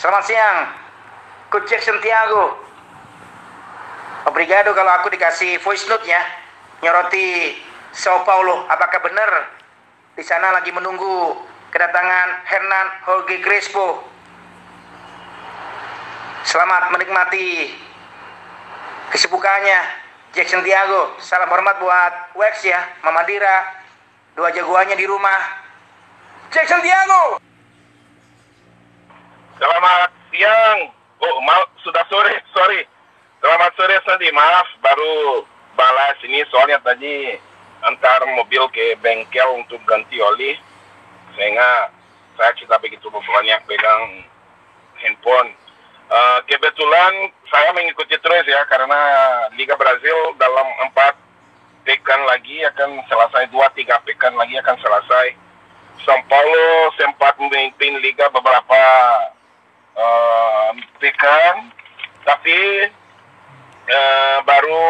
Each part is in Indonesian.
Selamat siang, Coach Jackson Tiago. Obrigado kalau aku dikasih voice note ya, nyoroti Sao Paulo. Apakah benar di sana lagi menunggu kedatangan Hernan Jorge Crespo? Selamat menikmati kesibukannya Jackson Tiago. Salam hormat buat Wex ya, Mama Dira, dua jagoannya di rumah. Jackson Tiago. Selamat siang. Oh, mal, sudah sore, sorry. Selamat sore, Sandi. Maaf, baru balas ini soalnya tadi antar mobil ke bengkel untuk ganti oli. Sehingga saya kita begitu banyak pegang handphone. Uh, kebetulan saya mengikuti terus ya karena Liga Brazil dalam empat pekan lagi akan selesai dua tiga pekan lagi akan selesai. São Paulo sempat memimpin Liga beberapa pekan, tapi uh, baru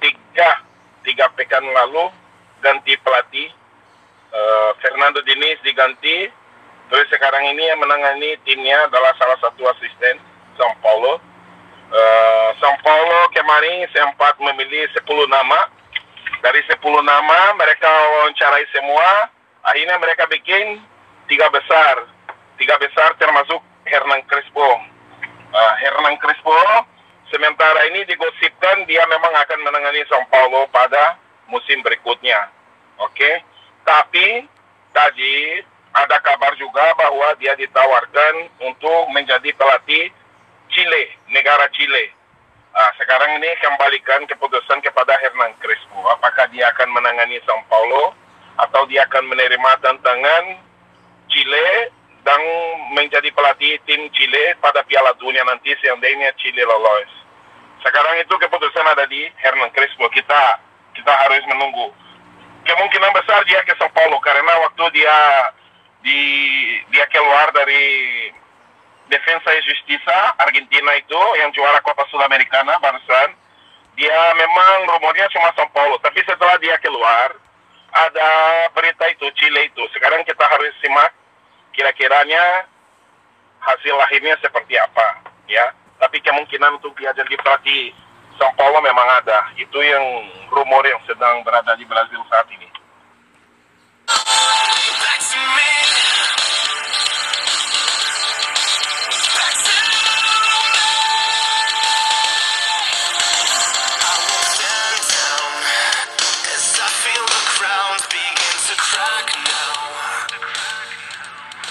tiga tiga pekan lalu ganti pelatih. Uh, Fernando Diniz diganti terus sekarang ini yang menangani timnya adalah salah satu asisten São Paulo. Uh, São Paulo kemarin sempat memilih 10 nama. Dari 10 nama mereka wawancarai semua. Akhirnya mereka bikin tiga besar. Tiga besar termasuk Hernan Crespo. Crespo sementara ini digosipkan dia memang akan menangani São Paulo pada musim berikutnya. Oke, okay? tapi tadi ada kabar juga bahwa dia ditawarkan untuk menjadi pelatih Chile, negara Chile. Uh, sekarang ini kembalikan keputusan kepada Hernan Crespo. Apakah dia akan menangani São Paulo atau dia akan menerima tantangan Chile dan menjadi pelatih tim Chile pada Piala Dunia nanti seandainya Chile lolos. Sekarang itu keputusan ada di Hernan Crespo. Kita kita harus menunggu. Kemungkinan besar dia ke Sao Paulo karena waktu dia di dia keluar dari Defensa e Justiça Argentina itu yang juara Copa Sudamericana barusan dia memang rumornya cuma Sao Paulo tapi setelah dia keluar ada berita itu Chile itu sekarang kita harus simak kira-kiranya hasil lahirnya seperti apa ya. Tapi kemungkinan untuk dia jadi pelatih São Paulo memang ada. Itu yang rumor yang sedang berada di Brazil saat ini